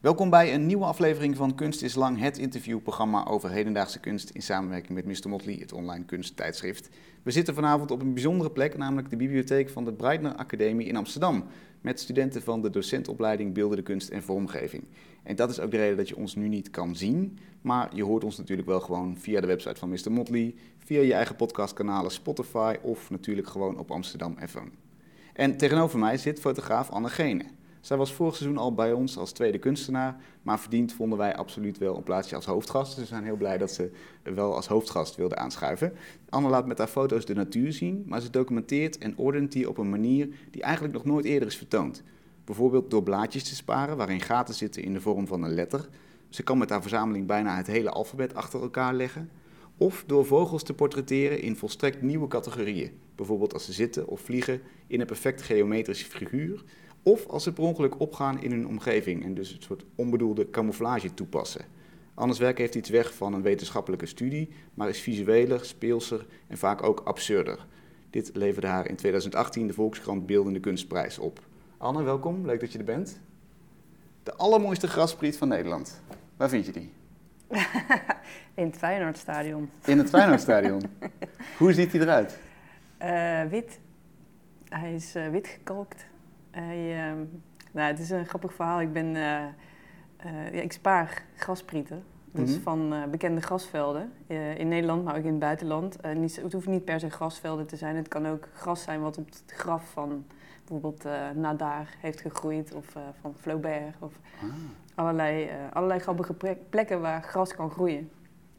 Welkom bij een nieuwe aflevering van Kunst is Lang, het interviewprogramma over hedendaagse kunst in samenwerking met Mr. Motley, het online kunsttijdschrift. We zitten vanavond op een bijzondere plek, namelijk de bibliotheek van de Breitner Academie in Amsterdam, met studenten van de docentopleiding Beeldende Kunst en Vormgeving. En dat is ook de reden dat je ons nu niet kan zien, maar je hoort ons natuurlijk wel gewoon via de website van Mr. Motley, via je eigen podcastkanalen Spotify of natuurlijk gewoon op Amsterdam FM. En tegenover mij zit fotograaf Anne Gene. Zij was vorig seizoen al bij ons als tweede kunstenaar, maar verdiend vonden wij absoluut wel een plaatsje als hoofdgast. Dus we zijn heel blij dat ze wel als hoofdgast wilde aanschuiven. Anne laat met haar foto's de natuur zien, maar ze documenteert en ordent die op een manier die eigenlijk nog nooit eerder is vertoond. Bijvoorbeeld door blaadjes te sparen waarin gaten zitten in de vorm van een letter. Ze kan met haar verzameling bijna het hele alfabet achter elkaar leggen. Of door vogels te portretteren in volstrekt nieuwe categorieën. Bijvoorbeeld als ze zitten of vliegen in een perfect geometrische figuur of als ze per ongeluk opgaan in hun omgeving en dus een soort onbedoelde camouflage toepassen. Anders werk heeft iets weg van een wetenschappelijke studie, maar is visueler, speelser en vaak ook absurder. Dit leverde haar in 2018 de Volkskrant Beeldende Kunstprijs op. Anne, welkom. Leuk dat je er bent. De allermooiste graspriet van Nederland. Waar vind je die? In het Feyenoordstadion. In het Feyenoordstadion. Hoe ziet hij eruit? Uh, wit. Hij is uh, wit gekalkt. Hij, uh, nou, het is een grappig verhaal. Ik, ben, uh, ja, ik spaar grasprieten. Dus Mhm. van uh, bekende grasvelden in Nederland, maar ook in het buitenland. Niet, het hoeft niet per se grasvelden te zijn. Het kan ook gras zijn wat op het graf van bijvoorbeeld Nadar heeft gegroeid. Of van Flaubert. Of Ah. allerlei, allerlei grappige plekken waar gras kan groeien.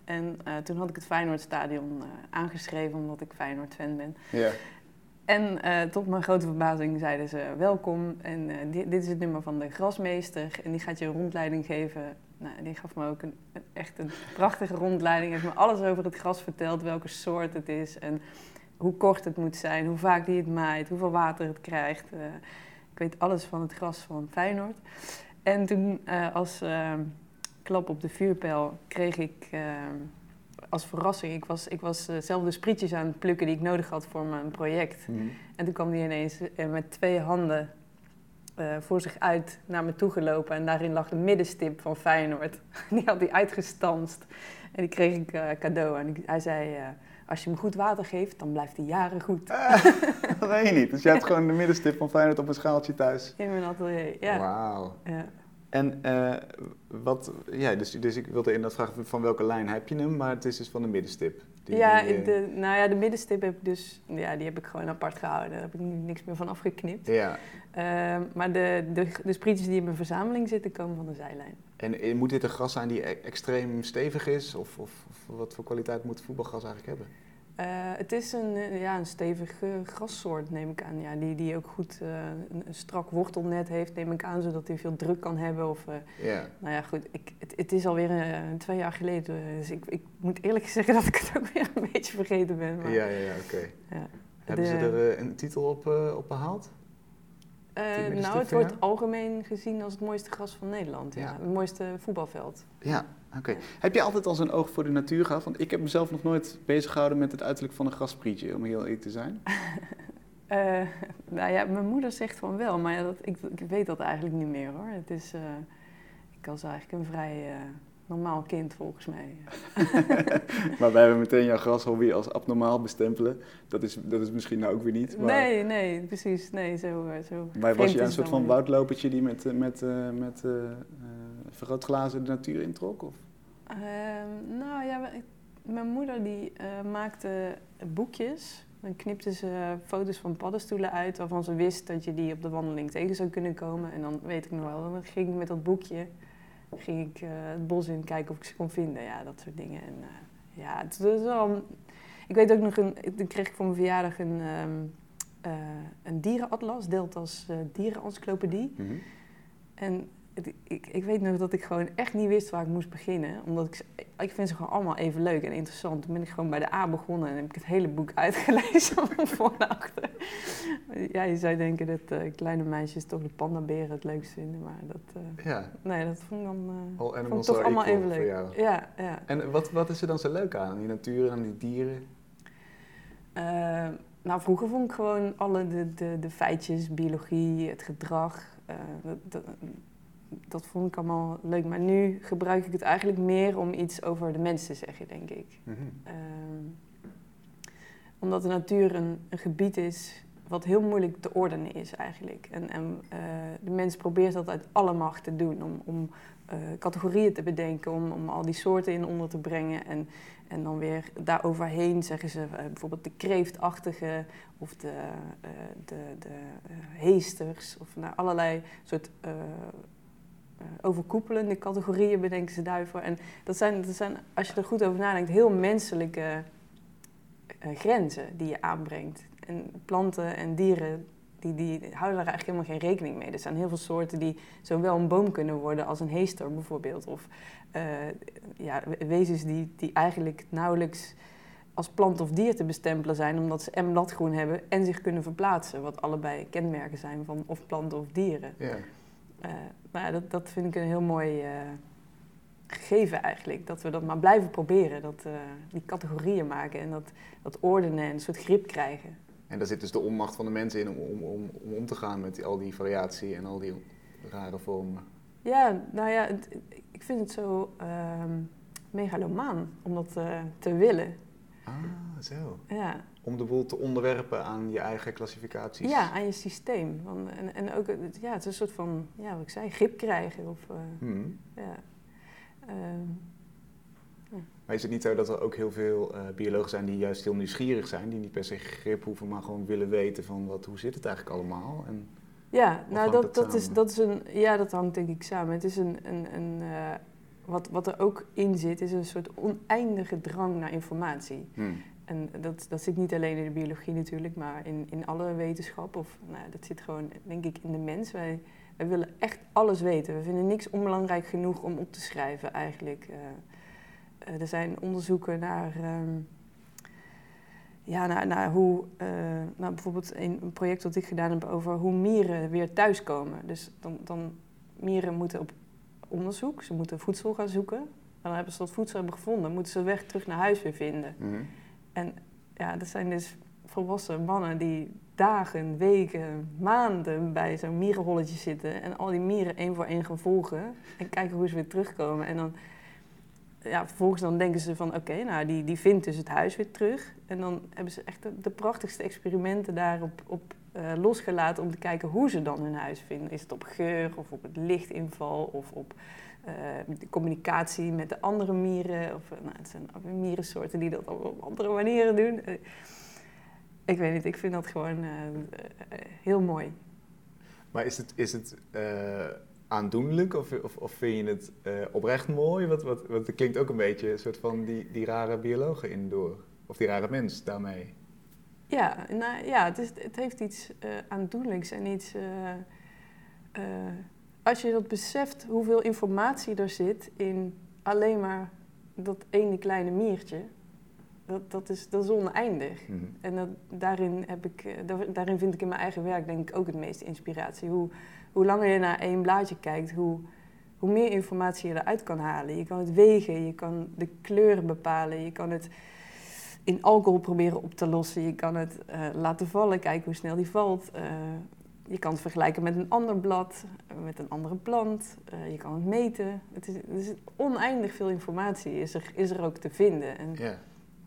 En toen had ik het Feyenoordstadion aangeschreven omdat ik Feyenoord-fan ben. Ja. En uh, tot mijn grote verbazing zeiden ze welkom en uh, dit, is het nummer van de grasmeester en die gaat je een rondleiding geven. Nou, die gaf me ook een, echt een prachtige rondleiding, heeft me alles over het gras verteld, welke soort het is en hoe kort het moet zijn, hoe vaak die het maait, hoeveel water het krijgt. Uh, ik weet alles van het gras van Feyenoord. En toen als klap op de vuurpijl kreeg ik als verrassing. Ik was, ik was uh, zelf de sprietjes aan het plukken die ik nodig had voor mijn project. Mhm. En toen kwam die ineens uh, met twee handen uh, voor zich uit naar me toe gelopen. En daarin lag de middenstip van Feyenoord. die had hij uitgestanst. En die kreeg ik cadeau. En hij zei, als je hem goed water geeft, dan blijft hij jaren goed. dat weet je niet. Dus je hebt gewoon de middenstip van Feyenoord op een schaaltje thuis. In mijn atelier, ja. Wauw. Ja. En uh, wat, ja, dus, dus ik wilde in dat vragen van welke lijn heb je hem, maar het is dus van de middenstip. Die, ja, die, uh... de, nou ja, de middenstip heb ik dus, ja, die heb ik gewoon apart gehouden. Daar heb ik niks meer van afgeknipt. Ja. Uh, maar de, de, de sprietjes die in mijn verzameling zitten, komen van de zijlijn. En moet dit een gras zijn die extreem stevig is? Of, of, of wat voor kwaliteit moet voetbalgras eigenlijk hebben? Uh, het is een, ja, een stevige grassoort, neem ik aan. Ja, die, die ook goed uh, een, een, strak wortelnet heeft, neem ik aan, zodat hij veel druk kan hebben. Of, uh, yeah. Nou ja, goed, ik, het, het is alweer twee jaar geleden. Dus ik, ik moet eerlijk zeggen dat ik het ook weer een beetje vergeten ben. Maar, ja, ja, ja oké. Okay. Ja. Hebben De, ze er een titel op, op behaald? nou, het wordt algemeen gezien als het mooiste gras van Nederland. Ja. Ja. Het mooiste voetbalveld. Ja, oké. Heb je altijd al zo'n oog voor de natuur gehad? Want ik heb mezelf nog nooit bezig gehouden met het uiterlijk van een grasprietje, om heel eerlijk te zijn. Uh, nou ja, mijn moeder zegt van wel, maar ja, dat, ik, ik, weet dat eigenlijk niet meer hoor. Het is, uh, ik was eigenlijk een vrij uh, normaal kind volgens mij. maar wij hebben meteen jouw grashobby als abnormaal bestempelen. Dat is, dat is misschien nou ook weer niet. Maar... Nee, nee, precies. Nee, zo, zo maar was je een soort van woudlopertje die met, met, met vergrootglazen de natuur introk? Of? Uh, nou ja, mijn moeder die uh, maakte boekjes. Dan knipte ze foto's van paddenstoelen uit waarvan ze wist dat je die op de wandeling tegen zou kunnen komen. En dan weet ik nog wel, dan ging ik met dat boekje ging ik, uh, het bos in kijken of ik ze kon vinden. Ja, dat soort dingen. En uh, ja, het is wel... Ik weet ook nog, een, toen kreeg ik voor mijn verjaardag een, um, een dierenatlas, Delta's dierenencyclopedie. Mm -hmm. En ik, ik weet nog dat ik gewoon echt niet wist waar ik moest beginnen. Omdat ik, ik vind ze gewoon allemaal even leuk en interessant. Toen ben ik gewoon bij de A begonnen en heb ik het hele boek uitgelezen van voor naar achter. Ja, je zou denken dat uh, kleine meisjes toch de pandaberen het leukst vinden. Maar dat, uh, ja. nee, dat vond ik dan uh, All vond ik toch allemaal even leuk. Jou. Ja, ja. En wat, wat is er dan zo leuk aan, die natuur en die dieren? Nou, vroeger vond ik gewoon alle de, de, de feitjes, biologie, het gedrag. Uh, dat, dat, dat vond ik allemaal leuk. Maar nu gebruik ik het eigenlijk meer om iets over de mensen te zeggen, denk ik. Mhm. Ehm, omdat de natuur een, een gebied is wat heel moeilijk te ordenen is eigenlijk. En, en eh, de mens probeert dat uit alle macht te doen om, om eh, categorieën te bedenken, om, om al die soorten in onder te brengen. En, en dan weer daaroverheen zeggen ze eh, bijvoorbeeld de kreeftachtige of de, de, de heesters of nou, allerlei soort overkoepelende categorieën bedenken ze daarvoor. En dat zijn, dat zijn, als je er goed over nadenkt, heel menselijke eh, grenzen die je aanbrengt. En planten en dieren, die, die houden daar eigenlijk helemaal geen rekening mee. Er zijn heel veel soorten die zowel een boom kunnen worden als een heester bijvoorbeeld. Of eh, ja, wezens die, die eigenlijk nauwelijks als plant of dier te bestempelen zijn, omdat ze en bladgroen hebben en zich kunnen verplaatsen. Wat allebei kenmerken zijn van of planten of dieren. Ja. Eh, maar dat, dat vind ik een heel mooi eh, gegeven eigenlijk. Dat we dat maar blijven proberen. Dat, eh, die categorieën maken en dat, dat ordenen en een soort grip krijgen. En daar zit dus de onmacht van de mensen in om om, om, om, om te gaan met al die variatie en al die rare vormen. Ja, nou ja, het- ik vind het zo ehm, megalomaan om dat te willen. Ah, zo. Ja. Om de boel te onderwerpen aan je eigen klassificaties. ja, aan je systeem. Want, en, en ook, ja, het is een soort van, ja, wat ik zei, grip krijgen. Of, eh, Hmm. ja. Ehm, Maar is het niet zo dat er ook heel veel eh, biologen zijn die juist heel nieuwsgierig zijn, die niet per se grip hoeven, maar gewoon willen weten van wat, hoe zit het eigenlijk allemaal? En, Ja, nou dat, dat, is, dat is een. Ja, dat hangt denk ik samen. Het is een. een, een eh, wat, wat er ook in zit, is een soort oneindige drang naar informatie. hmm. En dat, dat zit niet alleen in de biologie natuurlijk, maar in, in alle wetenschap. Of nou, dat zit gewoon, denk ik, in de mens. Wij, wij willen echt alles weten. We vinden niks onbelangrijk genoeg om op te schrijven eigenlijk. Eh, eh, er zijn onderzoeken naar. ehm, ja, naar, naar hoe, eh, nou bijvoorbeeld een, een project dat ik gedaan heb over hoe mieren weer thuiskomen. Dus dan, dan mieren moeten op onderzoek, ze moeten voedsel gaan zoeken. En dan hebben ze dat voedsel hebben gevonden, moeten ze de weg terug naar huis weer vinden. Mhm. En ja, dat zijn dus volwassen mannen die dagen, weken, maanden bij zo'n mierenholletje zitten en al die mieren één voor één gaan volgen en kijken hoe ze weer terugkomen. En dan, ja, vervolgens dan denken ze van oké, nou die, die vindt dus het huis weer terug. En dan hebben ze echt de, de prachtigste experimenten daarop op, eh, losgelaten om te kijken hoe ze dan hun huis vinden. Is het op geur of op het lichtinval of op eh, de communicatie met de andere mieren. Of, eh, nou, het zijn mierensoorten die dat op andere manieren doen. Ik weet niet, ik vind dat gewoon heel mooi. Maar is het, is het aandoenlijk of, of, of vind je het oprecht mooi? Wat, wat, want het klinkt ook een beetje een soort van die, die rare biologen in door. Of die rare mens daarmee. Ja, nou, ja het, is, het heeft iets eh, aandoenlijks en iets... eh, eh, als je dat beseft hoeveel informatie er zit in alleen maar dat ene kleine miertje... Dat, dat, is, dat is oneindig. Mhm. En dat, daarin, heb ik, daar- daarin vind ik in mijn eigen werk denk ik ook het meeste inspiratie. Hoe, hoe langer je naar één blaadje kijkt, hoe, hoe meer informatie je eruit kan halen. Je kan het wegen, je kan de kleuren bepalen, je kan het in alcohol proberen op te lossen. Je kan het eh, laten vallen, kijken hoe snel die valt. Eh, je kan het vergelijken met een ander blad, eh, met een andere plant. Je kan het meten. Het is, is oneindig veel informatie is er, is er ook te vinden. En Ja.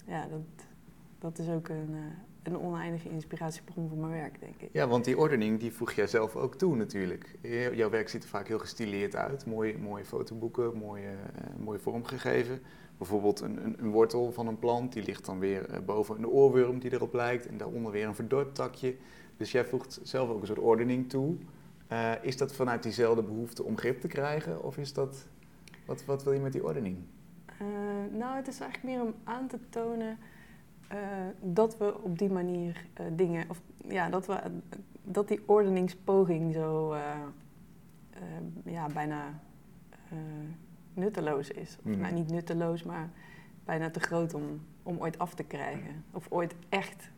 ja, dat, dat is ook een, een oneindige inspiratiebron voor mijn werk, denk ik. ja, want die ordening die voeg jij zelf ook toe natuurlijk. Jouw werk ziet er vaak heel gestileerd uit. Mooie, mooie fotoboeken, mooie, eh, mooie vormgegeven. Bijvoorbeeld een, een, een wortel van een plant, die ligt dan weer eh, boven een oorworm die erop lijkt. En daaronder weer een verdorpt takje. Dus jij voegt zelf ook een soort ordening toe. Eh, is dat vanuit diezelfde behoefte om grip te krijgen? Of is dat, wat, wat wil je met die ordening? Eh, nou, het is eigenlijk meer om aan te tonen dat we op die manier dingen, of ja, dat, we, dat die ordeningspoging zo ja, bijna nutteloos is. Of Mhm. nou, niet nutteloos, maar bijna te groot om, om ooit af te krijgen. Of ooit echt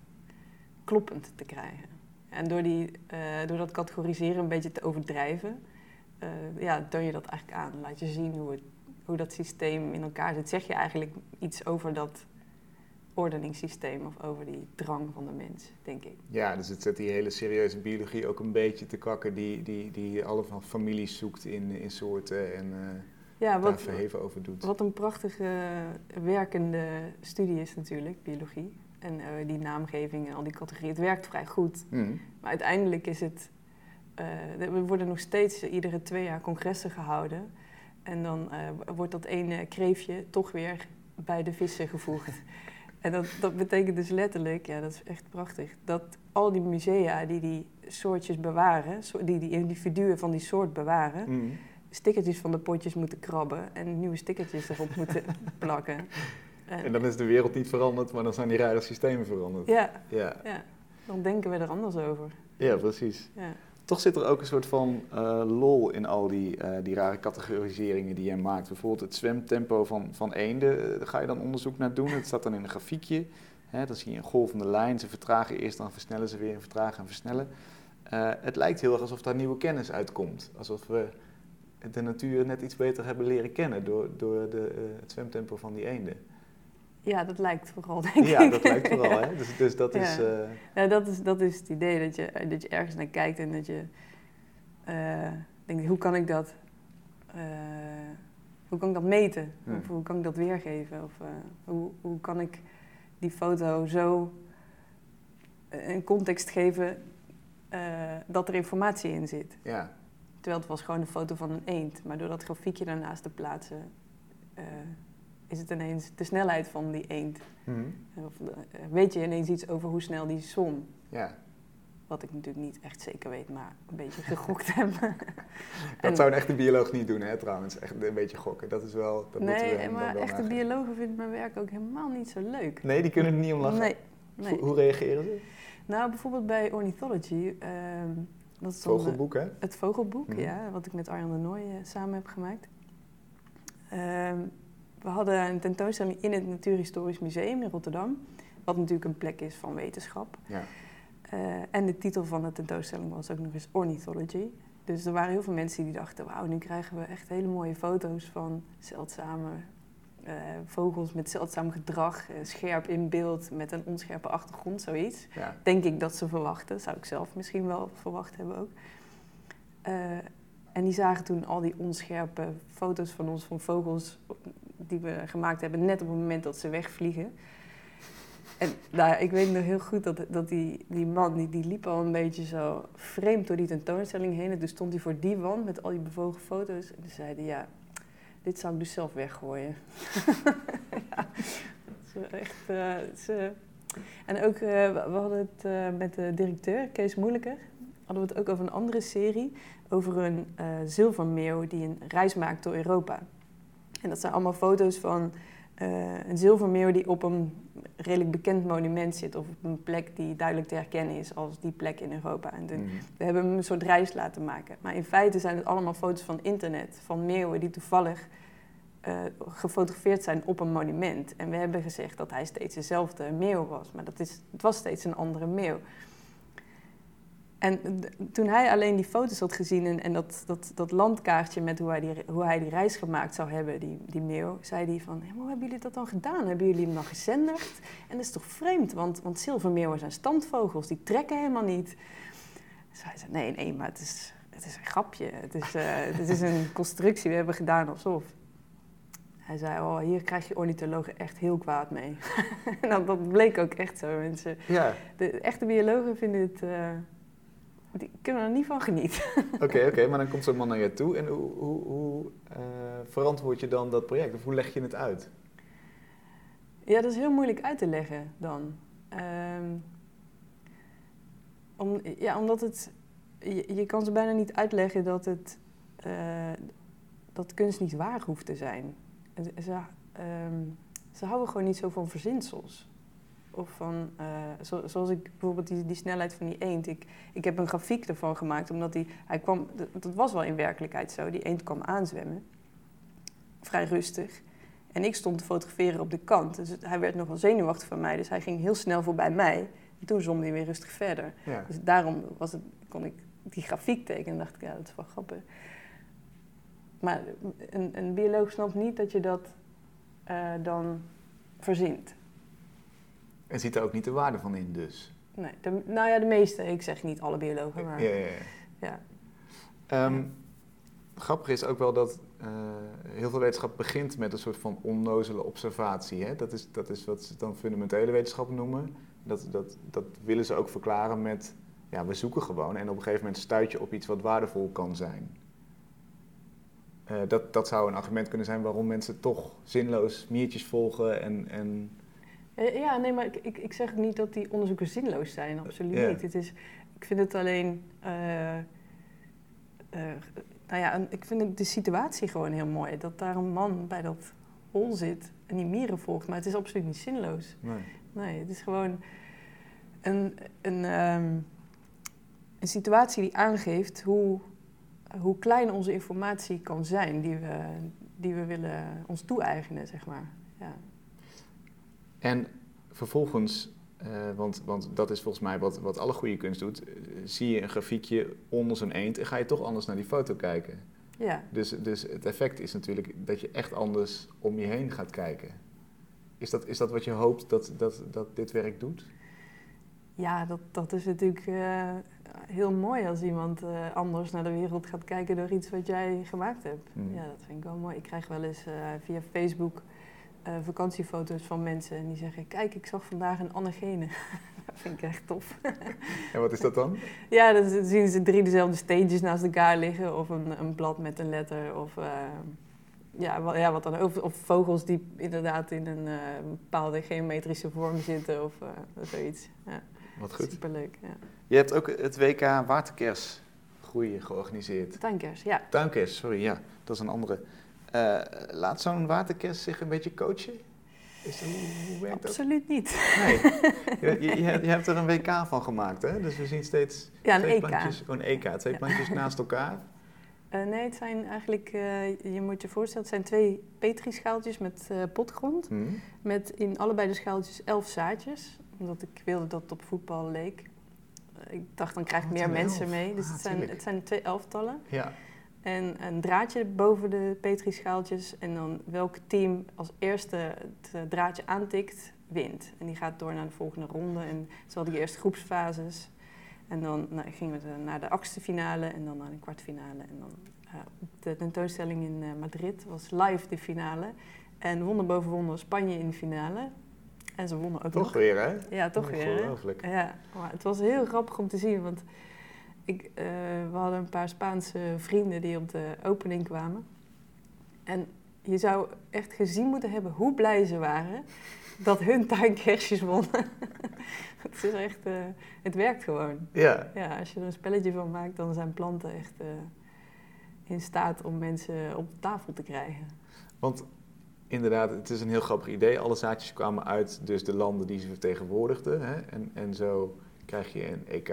kloppend te krijgen. En door, die, eh, door dat categoriseren een beetje te overdrijven, eh, ja, toon je dat eigenlijk aan. Laat je zien hoe, het, hoe dat systeem in elkaar zit. Zeg je eigenlijk iets over dat ordeningssysteem of over die drang van de mens, denk ik. Ja, dus het zet die hele serieuze biologie ook een beetje te kakken, die, die, die alle families zoekt in, in soorten en uh, ja, wat, daar verheven over doet. Wat een prachtige werkende studie is natuurlijk, biologie. En uh, die naamgeving en al die categorieën, het werkt vrij goed. Mm. Maar uiteindelijk is het, uh, er worden nog steeds iedere twee jaar congressen gehouden. En dan wordt dat ene kreefje toch weer bij de vissen gevoegd. En dat, dat betekent dus letterlijk, ja, dat is echt prachtig, dat al die musea die die soortjes bewaren, die die individuen van die soort bewaren, mm. Stickertjes van de potjes moeten krabben en nieuwe stickertjes erop moeten plakken. En, en, dan is de wereld niet veranderd, maar dan zijn die rare systemen veranderd. Ja, ja. ja. dan denken we er anders over. Ja, precies. Ja. Toch zit er ook een soort van uh, lol in al die, uh, die rare categoriseringen die je maakt. Bijvoorbeeld het zwemtempo van, van eenden, daar eh, ga je dan onderzoek naar doen. Het staat dan in een grafiekje. Hè, dan zie je een golvende lijn. Ze vertragen eerst, dan versnellen ze weer en vertragen en versnellen. Uh, het lijkt heel erg alsof daar nieuwe kennis uitkomt. Alsof we de natuur net iets beter hebben leren kennen door, door de, uh, het zwemtempo van die eenden. Ja, dat lijkt vooral, denk ik. Ja, dat lijkt vooral, hè? Dus, dus dat, is, uh... ja, dat is... Dat is het idee, dat je, dat je ergens naar kijkt en dat je uh, denkt, hoe kan ik dat... Hoe kan ik dat meten? Hmm. Of hoe kan ik dat weergeven? Of hoe, hoe kan ik die foto zo een context geven dat er informatie in zit? Ja. Terwijl het was gewoon een foto van een eend. Maar door dat grafiekje daarnaast te plaatsen is het ineens de snelheid van die eend. Mhm. Of eh, weet je ineens iets over hoe snel die zwom. Ja. Wat ik natuurlijk niet echt zeker weet, maar een beetje gegokt heb. dat zou een echte bioloog niet doen, hè, trouwens. Echt een beetje gokken. Dat is wel... Dat nee, we maar echte biologen vinden mijn werk ook helemaal niet zo leuk. Nee, die kunnen er niet om lachen? Nee. nee. Hoe reageren ze? Nou, bijvoorbeeld bij Ornithology... Uh, dat is vogelboek, hè? Het vogelboek, mhm. ja. Wat ik met Arjan de Nooy uh, samen heb gemaakt. Ehm, we hadden een tentoonstelling in het Natuurhistorisch Museum in Rotterdam, wat natuurlijk een plek is van wetenschap. Ja. Uh, en de titel van de tentoonstelling was ook nog eens Ornithology. Dus er waren heel veel mensen die dachten, wauw, nu krijgen we echt hele mooie foto's van zeldzame uh, vogels met zeldzaam gedrag, uh, scherp in beeld met een onscherpe achtergrond, zoiets. Ja. Denk ik dat ze verwachten, zou ik zelf misschien wel verwacht hebben ook. en die zagen toen al die onscherpe foto's van ons van vogels die we gemaakt hebben, net op het moment dat ze wegvliegen. En nou, ik weet nog heel goed dat, dat die, die man, die, die liep al een beetje zo vreemd door die tentoonstelling heen. En toen stond hij voor die wand met al die bewogen foto's. En toen zei hij, ja, dit zou ik dus zelf weggooien. ja, is echt... Uh, en ook, uh, we hadden het met de directeur, Kees Moeilijker, hadden we het ook over een andere serie. Over een zilvermeeuw die een reis maakt door Europa. En dat zijn allemaal foto's van uh, een zilvermeeuw die op een redelijk bekend monument zit. Of op een plek die duidelijk te herkennen is als die plek in Europa. En mhm. we hebben hem een soort reis laten maken. Maar in feite zijn het allemaal foto's van internet. Van meeuwen die toevallig uh, gefotografeerd zijn op een monument. En we hebben gezegd dat hij steeds dezelfde meeuw was. Maar dat is, het was steeds een andere meeuw. En toen hij alleen die foto's had gezien en, en dat, dat, dat landkaartje met hoe hij, die, hoe hij die reis gemaakt zou hebben, die, die meeuw, zei hij van, hoe hebben jullie dat dan gedaan? Hebben jullie hem dan gezenderd? En dat is toch vreemd, want, want zilvermeeuwen zijn standvogels, die trekken helemaal niet. Dus hij zei, nee, nee, maar het is, het is een grapje. Het is, uh, het is een constructie, we hebben gedaan alsof. Hij zei, oh, hier krijg je ornithologen echt heel kwaad mee. en dat, dat, bleek ook echt zo. Mensen, ja. De echte biologen vinden het... Uh, die kunnen er niet van genieten. Oké, oké, maar dan komt zo'n man naar je toe en hoe, hoe, hoe uh, verantwoord je dan dat project? Of hoe leg je het uit? Ja, dat is heel moeilijk uit te leggen dan. Um, om, ja, omdat het... Je, je, kan ze bijna niet uitleggen dat het... Uh, dat kunst niet waar hoeft te zijn. Ze, um, ze houden gewoon niet zo van verzinsels. Of van, uh, zo, zoals ik bijvoorbeeld die, die snelheid van die eend. Ik, ik heb een grafiek ervan gemaakt, omdat die, hij kwam, dat was wel in werkelijkheid zo. Die eend kwam aanzwemmen, vrij rustig. En ik stond te fotograferen op de kant. Dus hij werd nogal zenuwachtig van mij, dus hij ging heel snel voorbij mij. En toen zwom hij weer rustig verder. Dus daarom was het, kon ik die grafiek tekenen en dacht ik, ja, dat is wel grappig. Maar een, een bioloog snapt niet dat je dat uh, dan verzint. En ziet er ook niet de waarde van in dus? Nee, de, nou ja, de meeste. Ik zeg niet alle biologen, maar... Ja, ja, ja. ja. Ehm, grappig is ook wel dat eh, heel veel wetenschap begint met een soort van onnozele observatie. Hè? Dat, is, dat is wat ze dan fundamentele wetenschap noemen. Dat, dat, dat willen ze ook verklaren met, ja, we zoeken gewoon en op een gegeven moment stuit je op iets wat waardevol kan zijn. Eh, dat, dat zou een argument kunnen zijn waarom mensen toch zinloos miertjes volgen en... en... Eh, ja, nee, maar ik, ik, ik zeg niet dat die onderzoeken zinloos zijn, absoluut niet. Het is, ik vind het alleen... Uh, nou ja, ik vind de situatie gewoon heel mooi. Dat daar een man bij dat hol zit en die mieren volgt. Maar het is absoluut niet zinloos. Nee, nee het is gewoon een, een, um, een situatie die aangeeft hoe, hoe klein onze informatie kan zijn die we, die we willen ons toe-eigenen, zeg maar. Ja. En vervolgens uh, want, want dat is volgens mij wat, wat alle goede kunst doet. Uh, zie je een grafiekje onder zo'n eend en ga je toch anders naar die foto kijken. Ja. Dus, dus het effect is natuurlijk dat je echt anders om je heen gaat kijken. Is dat, is dat wat je hoopt dat, dat, dat dit werk doet? Ja, dat, dat is natuurlijk uh, heel mooi als iemand anders naar de wereld gaat kijken door iets wat jij gemaakt hebt. Hmm. Ja, dat vind ik wel mooi. Ik krijg wel eens via Facebook uh, vakantiefoto's van mensen en die zeggen: Kijk, ik zag vandaag een anagene. dat vind ik echt tof. en wat is dat dan? Ja, dan zien ze drie dezelfde steentjes naast elkaar liggen, of een, een blad met een letter, of uh, ja, wat, ja, wat dan ook. Of vogels die inderdaad in een uh, bepaalde geometrische vorm zitten, of zoiets. Ja. Wat goed. Superleuk. Ja. Je hebt ook het WK Waterkers groeien georganiseerd. Tuinkers, ja. Tuinkers, sorry, ja. Dat is een andere. Uh, laat zo'n waterkers zich een beetje coachen? Is dat, hoe, werkt Absoluut niet. Nee. Je, je, je, hebt er een WK van gemaakt, hè? Dus we zien steeds ja, een twee EK. plantjes, oh, een EK, twee ja. plantjes naast elkaar. Uh, nee, het zijn eigenlijk, uh, je moet je voorstellen, het zijn twee petrischaaltjes met potgrond. Hmm. Met in allebei de schaaltjes elf zaadjes. Omdat ik wilde dat het op voetbal leek. ik dacht, dan krijg ik Oh, meer zijn mensen elf. mee. Dus Ah, het, zijn, tuurlijk. het zijn twee elftallen. Ja. En een draadje boven de petrischaaltjes. En dan welk team als eerste het eh, draadje aantikt, wint. En die gaat door naar de volgende ronde. En ze hadden die eerste groepsfases. En dan nou, gingen we naar de achtste finale en dan naar de kwartfinale. En dan eh, op de tentoonstelling in eh, Madrid was live de finale. En wonder boven wonder Spanje in de finale. En ze wonnen ook Toch nog. weer, hè? Ja, toch weer. hè? Ja, maar het was heel grappig om te zien, want ik, eh, we hadden een paar Spaanse vrienden die op de opening kwamen. En je zou echt gezien moeten hebben hoe blij ze waren dat hun tuinkersjes wonnen. het is echt, eh, het werkt gewoon. Ja. Ja, als je er een spelletje van maakt, dan zijn planten echt eh, in staat om mensen op de tafel te krijgen. Want inderdaad, het is een heel grappig idee. Alle zaadjes kwamen uit dus de landen die ze vertegenwoordigden. Hè? En, en zo krijg je een EK.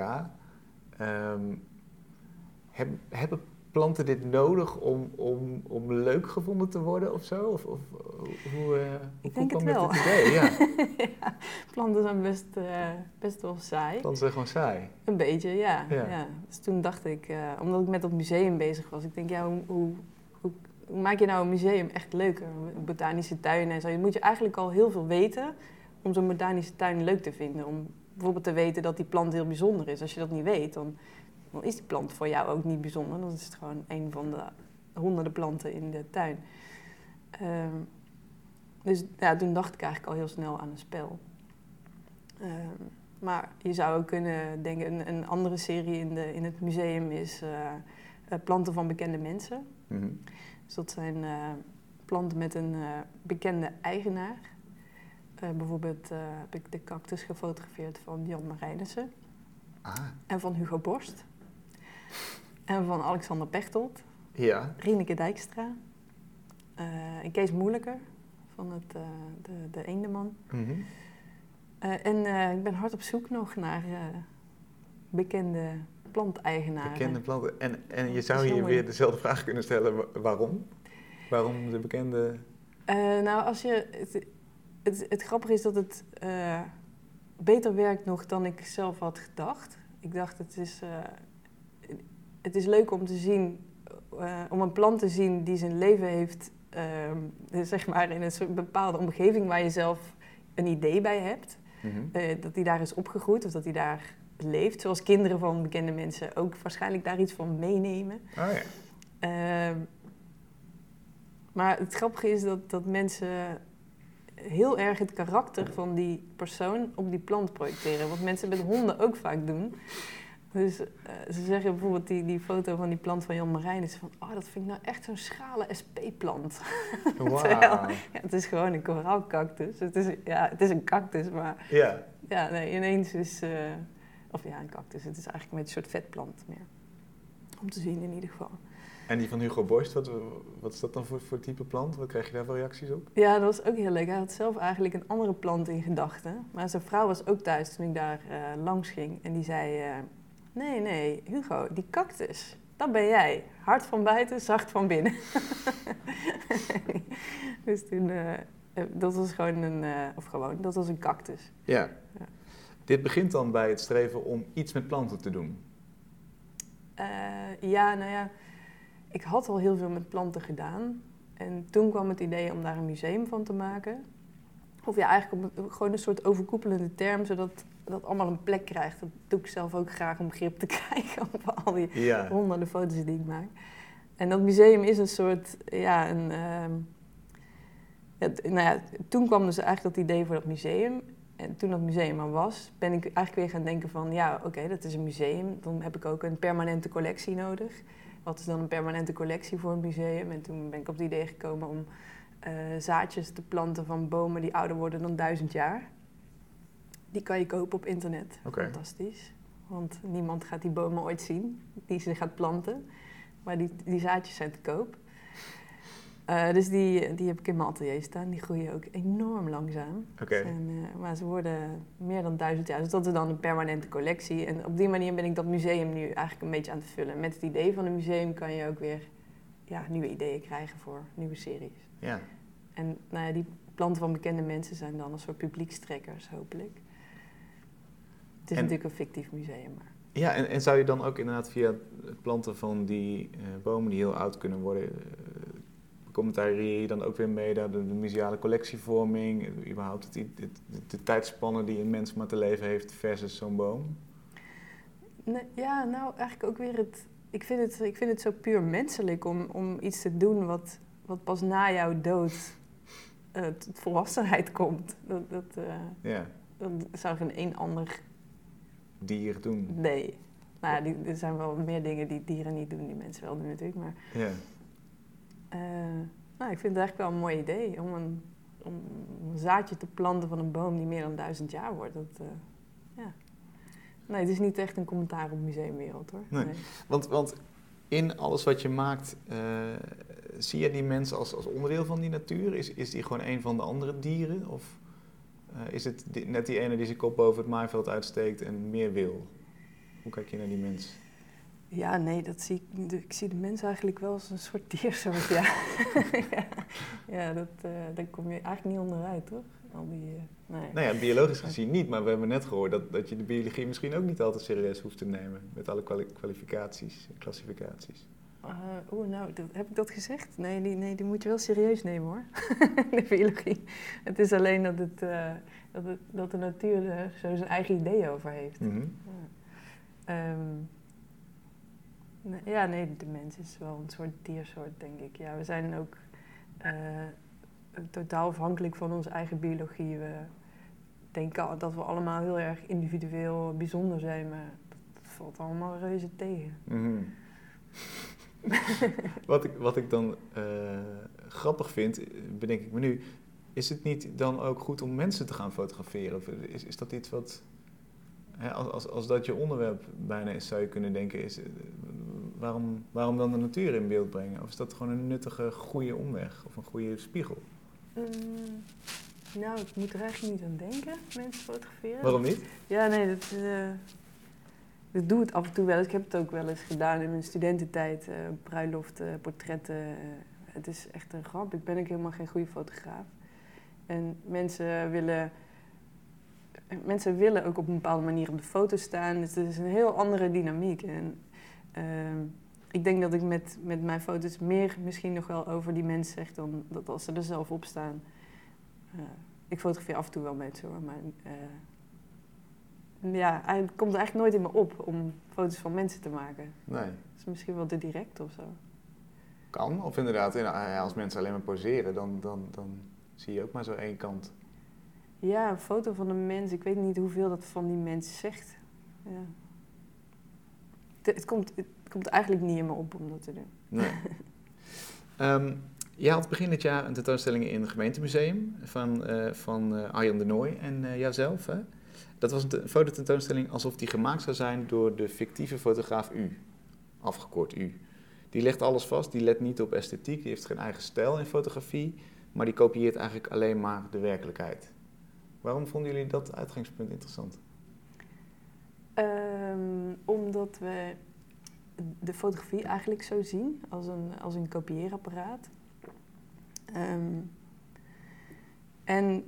Ehm, heb, hebben planten dit nodig om, om, om leuk gevonden te worden of zo? Of, of hoe, uh, Ik denk het wel. dit idee? Ja, ja, planten zijn best, eh, best wel saai. planten zijn gewoon saai. Een beetje, ja. Ja. ja. Dus toen dacht ik, eh, omdat ik met dat museum bezig was, ik denk, ja, hoe, hoe, hoe, hoe maak je nou een museum echt leuker? Botanische tuinen en zo. Je moet je eigenlijk al heel veel weten om zo'n botanische tuin leuk te vinden. Om bijvoorbeeld te weten dat die plant heel bijzonder is. Als je dat niet weet, dan, dan is die plant voor jou ook niet bijzonder. Dan is het gewoon een van de honderden planten in de tuin. Ehm, dus ja, toen dacht ik eigenlijk al heel snel aan een spel. Ehm, maar je zou ook kunnen denken, een, een andere serie in, de, in het museum is eh, eh, planten van bekende mensen. Mhm. Dus dat zijn eh, planten met een bekende eigenaar. Eh, bijvoorbeeld eh, heb ik de cactus gefotografeerd van Jan Marijnissen Ah, en van Hugo Borst. En van Alexander Pechtold, ja. Rieneke Dijkstra eh, en Kees Moeilijker van het, de, de Eendeman. Mhm. En ik ben hard op zoek nog naar bekende planteigenaren. Bekende planten. En, en je zou hier weer dezelfde vraag kunnen stellen. wa- Waarom? Waarom de bekende... Nou, als je, het, grappige is dat het eh, beter werkt nog dan ik zelf had gedacht. Ik dacht, het is, eh, het is leuk om te zien, eh, om een plant te zien die zijn leven heeft, zeg maar in een soort bepaalde omgeving waar je zelf een idee bij hebt. Mhm. dat hij daar is opgegroeid of dat hij daar leeft. Zoals kinderen van bekende mensen ook waarschijnlijk daar iets van meenemen. Oh ja. Ehm, maar het grappige is dat, dat mensen heel erg het karakter van die persoon op die plant projecteren. Wat mensen met honden ook vaak doen. Dus eh, ze zeggen bijvoorbeeld die, die foto van die plant van Jan Marijn is van... Oh, dat vind ik nou echt zo'n schrale SP-plant. Terwijl-. Ja, het is gewoon een koraalcactus. Het is, ja, het is een cactus, maar Ja. ja, nee, ineens is... eh, of ja, een cactus. Het is eigenlijk beetje een soort vetplant meer. Om te zien in ieder geval. En die van Hugo Borst, wat, wat is dat dan voor, voor type plant? Wat krijg je daar voor reacties op? Ja, dat was ook heel leuk. Hij had zelf eigenlijk een andere plant in gedachten. Maar zijn vrouw was ook thuis toen ik daar eh, langs ging. En die zei, eh, nee, nee, Hugo, die cactus, dat ben jij. Hard van buiten, zacht van binnen. dus toen, eh, dat was gewoon een, of gewoon, dat was een cactus. Ja. Ja. Dit begint dan bij het streven om iets met planten te doen. Ja, nou ja, ik had al heel veel met planten gedaan. En toen kwam het idee om daar een museum van te maken. Of ja, eigenlijk op een- gewoon een soort overkoepelende term, zodat dat allemaal een plek krijgt. Dat doe ik zelf ook graag om grip te krijgen op al die Ja. honderden foto's die ik maak. En dat museum is een soort, ja, een... ehm, ja, nou ja, toen kwam dus eigenlijk dat idee voor dat museum. En toen dat museum er was, ben ik eigenlijk weer gaan denken van... ja, oké, dat is een museum. Dan heb ik ook een permanente collectie nodig. Wat is dan een permanente collectie voor een museum? En toen ben ik op het idee gekomen om eh, zaadjes te planten van bomen die ouder worden dan duizend jaar. Die kan je kopen op internet. Fantastisch. Want niemand gaat die bomen ooit zien die ze gaat planten. Maar die, die zaadjes zijn te koop. Eh, dus die, die heb ik in mijn atelier staan. Die groeien ook enorm langzaam. En, eh, maar ze worden meer dan duizend jaar. Dus dat is dan een permanente collectie. En op die manier ben ik dat museum nu eigenlijk een beetje aan het vullen. Met het idee van een museum kan je ook weer ja, nieuwe ideeën krijgen voor nieuwe series. Ja. En nou ja, die planten van bekende mensen zijn dan een soort publiekstrekkers, hopelijk. Het is En- natuurlijk een fictief museum, maar... Ja, en, en zou je dan ook inderdaad via het planten van die eh, bomen die heel oud kunnen worden, commentarieer je dan ook weer mee de, de museale collectievorming, eh, überhaupt het, de, tijdspannen die een mens maar te leven heeft versus zo'n boom? Nee, ja, nou eigenlijk ook weer het. Ik vind het, ik vind het zo puur menselijk om, om iets te doen wat, wat pas na jouw dood eh, tot volwassenheid komt. Dat, dat, eh, Ja, dat zou geen één ander. dier doen. Nee. Nou ja, die, er zijn wel meer dingen die dieren niet doen, die mensen wel doen natuurlijk. Maar Ja. Eh, nou, ik vind het eigenlijk wel een mooi idee om een, om een zaadje te planten van een boom die meer dan duizend jaar wordt. Dat, eh, ja. Nee, het is niet echt een commentaar op museumwereld hoor. Nee. Want, want in alles wat je maakt, eh, zie je die mensen als, als onderdeel van die natuur? Is, is die gewoon een van de andere dieren? Of is het die- net die ene die zijn kop boven het maaiveld uitsteekt en meer wil? Hoe kijk je naar die mens? Ja, nee, dat zie ik, ik zie de mens eigenlijk wel als een soort diersoort, ja. ja, ja dat, eh, daar kom je eigenlijk niet onderuit, toch? Al die, eh, nee. Nou ja, biologisch gezien niet, maar we hebben net gehoord dat, dat je de biologie misschien ook niet altijd serieus hoeft te nemen. Met alle kwali- kwalificaties en klassificaties. Eh, Oeh, nou, dat, heb ik dat gezegd? Nee die, nee, die moet je wel serieus nemen, hoor. de biologie. Het is alleen dat, het, eh, dat, het, dat de natuur er zo zijn eigen ideeën over heeft. Mhm. Ja. Ehm, nee, ja, nee, de mens is wel een soort diersoort, denk ik. Ja, we zijn ook eh, totaal afhankelijk van onze eigen biologie. We denken dat we allemaal heel erg individueel bijzonder zijn, maar dat, valt allemaal reuze tegen. Mhm. wat, ik, wat ik dan eh, grappig vind, bedenk ik me nu, is het niet dan ook goed om mensen te gaan fotograferen? Of is, is dat iets wat, als, als, als dat je onderwerp bijna is, zou je kunnen denken, is, eh, waarom, waarom dan de natuur in beeld brengen? Of is dat gewoon een nuttige, goede omweg of een goede spiegel? Mm, nou, ik moet er eigenlijk niet aan denken, mensen fotograferen. Waarom niet? Ja, nee, dat, eh dat doe het af en toe wel eens. Ik heb het ook wel eens gedaan in mijn studententijd. eh bruiloften, portretten. het is echt een grap. Ik ben ook helemaal geen goede fotograaf. En mensen willen, mensen willen ook op een bepaalde manier op de foto staan. Dus het is een heel andere dynamiek. En ehm, ik denk dat ik met, met mijn foto's meer misschien nog wel over die mensen zeg dan dat als ze er zelf op staan. Eh, ik fotografeer af en toe wel mensen hoor, maar eh, ja, het komt eigenlijk nooit in me op om foto's van mensen te maken. Nee. Dat is misschien wel te direct of zo. Kan. Of inderdaad, als mensen alleen maar poseren, dan, dan, dan zie je ook maar zo één kant. Ja, een foto van een mens. Ik weet niet hoeveel dat van die mens zegt. Ja. Het, het komt, het komt eigenlijk niet in me op om dat te doen. Nee. Ehm, je had begin dit jaar een tentoonstelling in het gemeentemuseum van, eh van eh, Arjan de Nooy en eh, jouzelf. Hè? Dat was een te- fototentoonstelling alsof die gemaakt zou zijn door de fictieve fotograaf U. Afgekort U. Die legt alles vast, die let niet op esthetiek, die heeft geen eigen stijl in fotografie, maar die kopieert eigenlijk alleen maar de werkelijkheid. Waarom vonden jullie dat uitgangspunt interessant? Ehm, omdat we de fotografie eigenlijk zo zien als een, als een kopieerapparaat. Ehm, en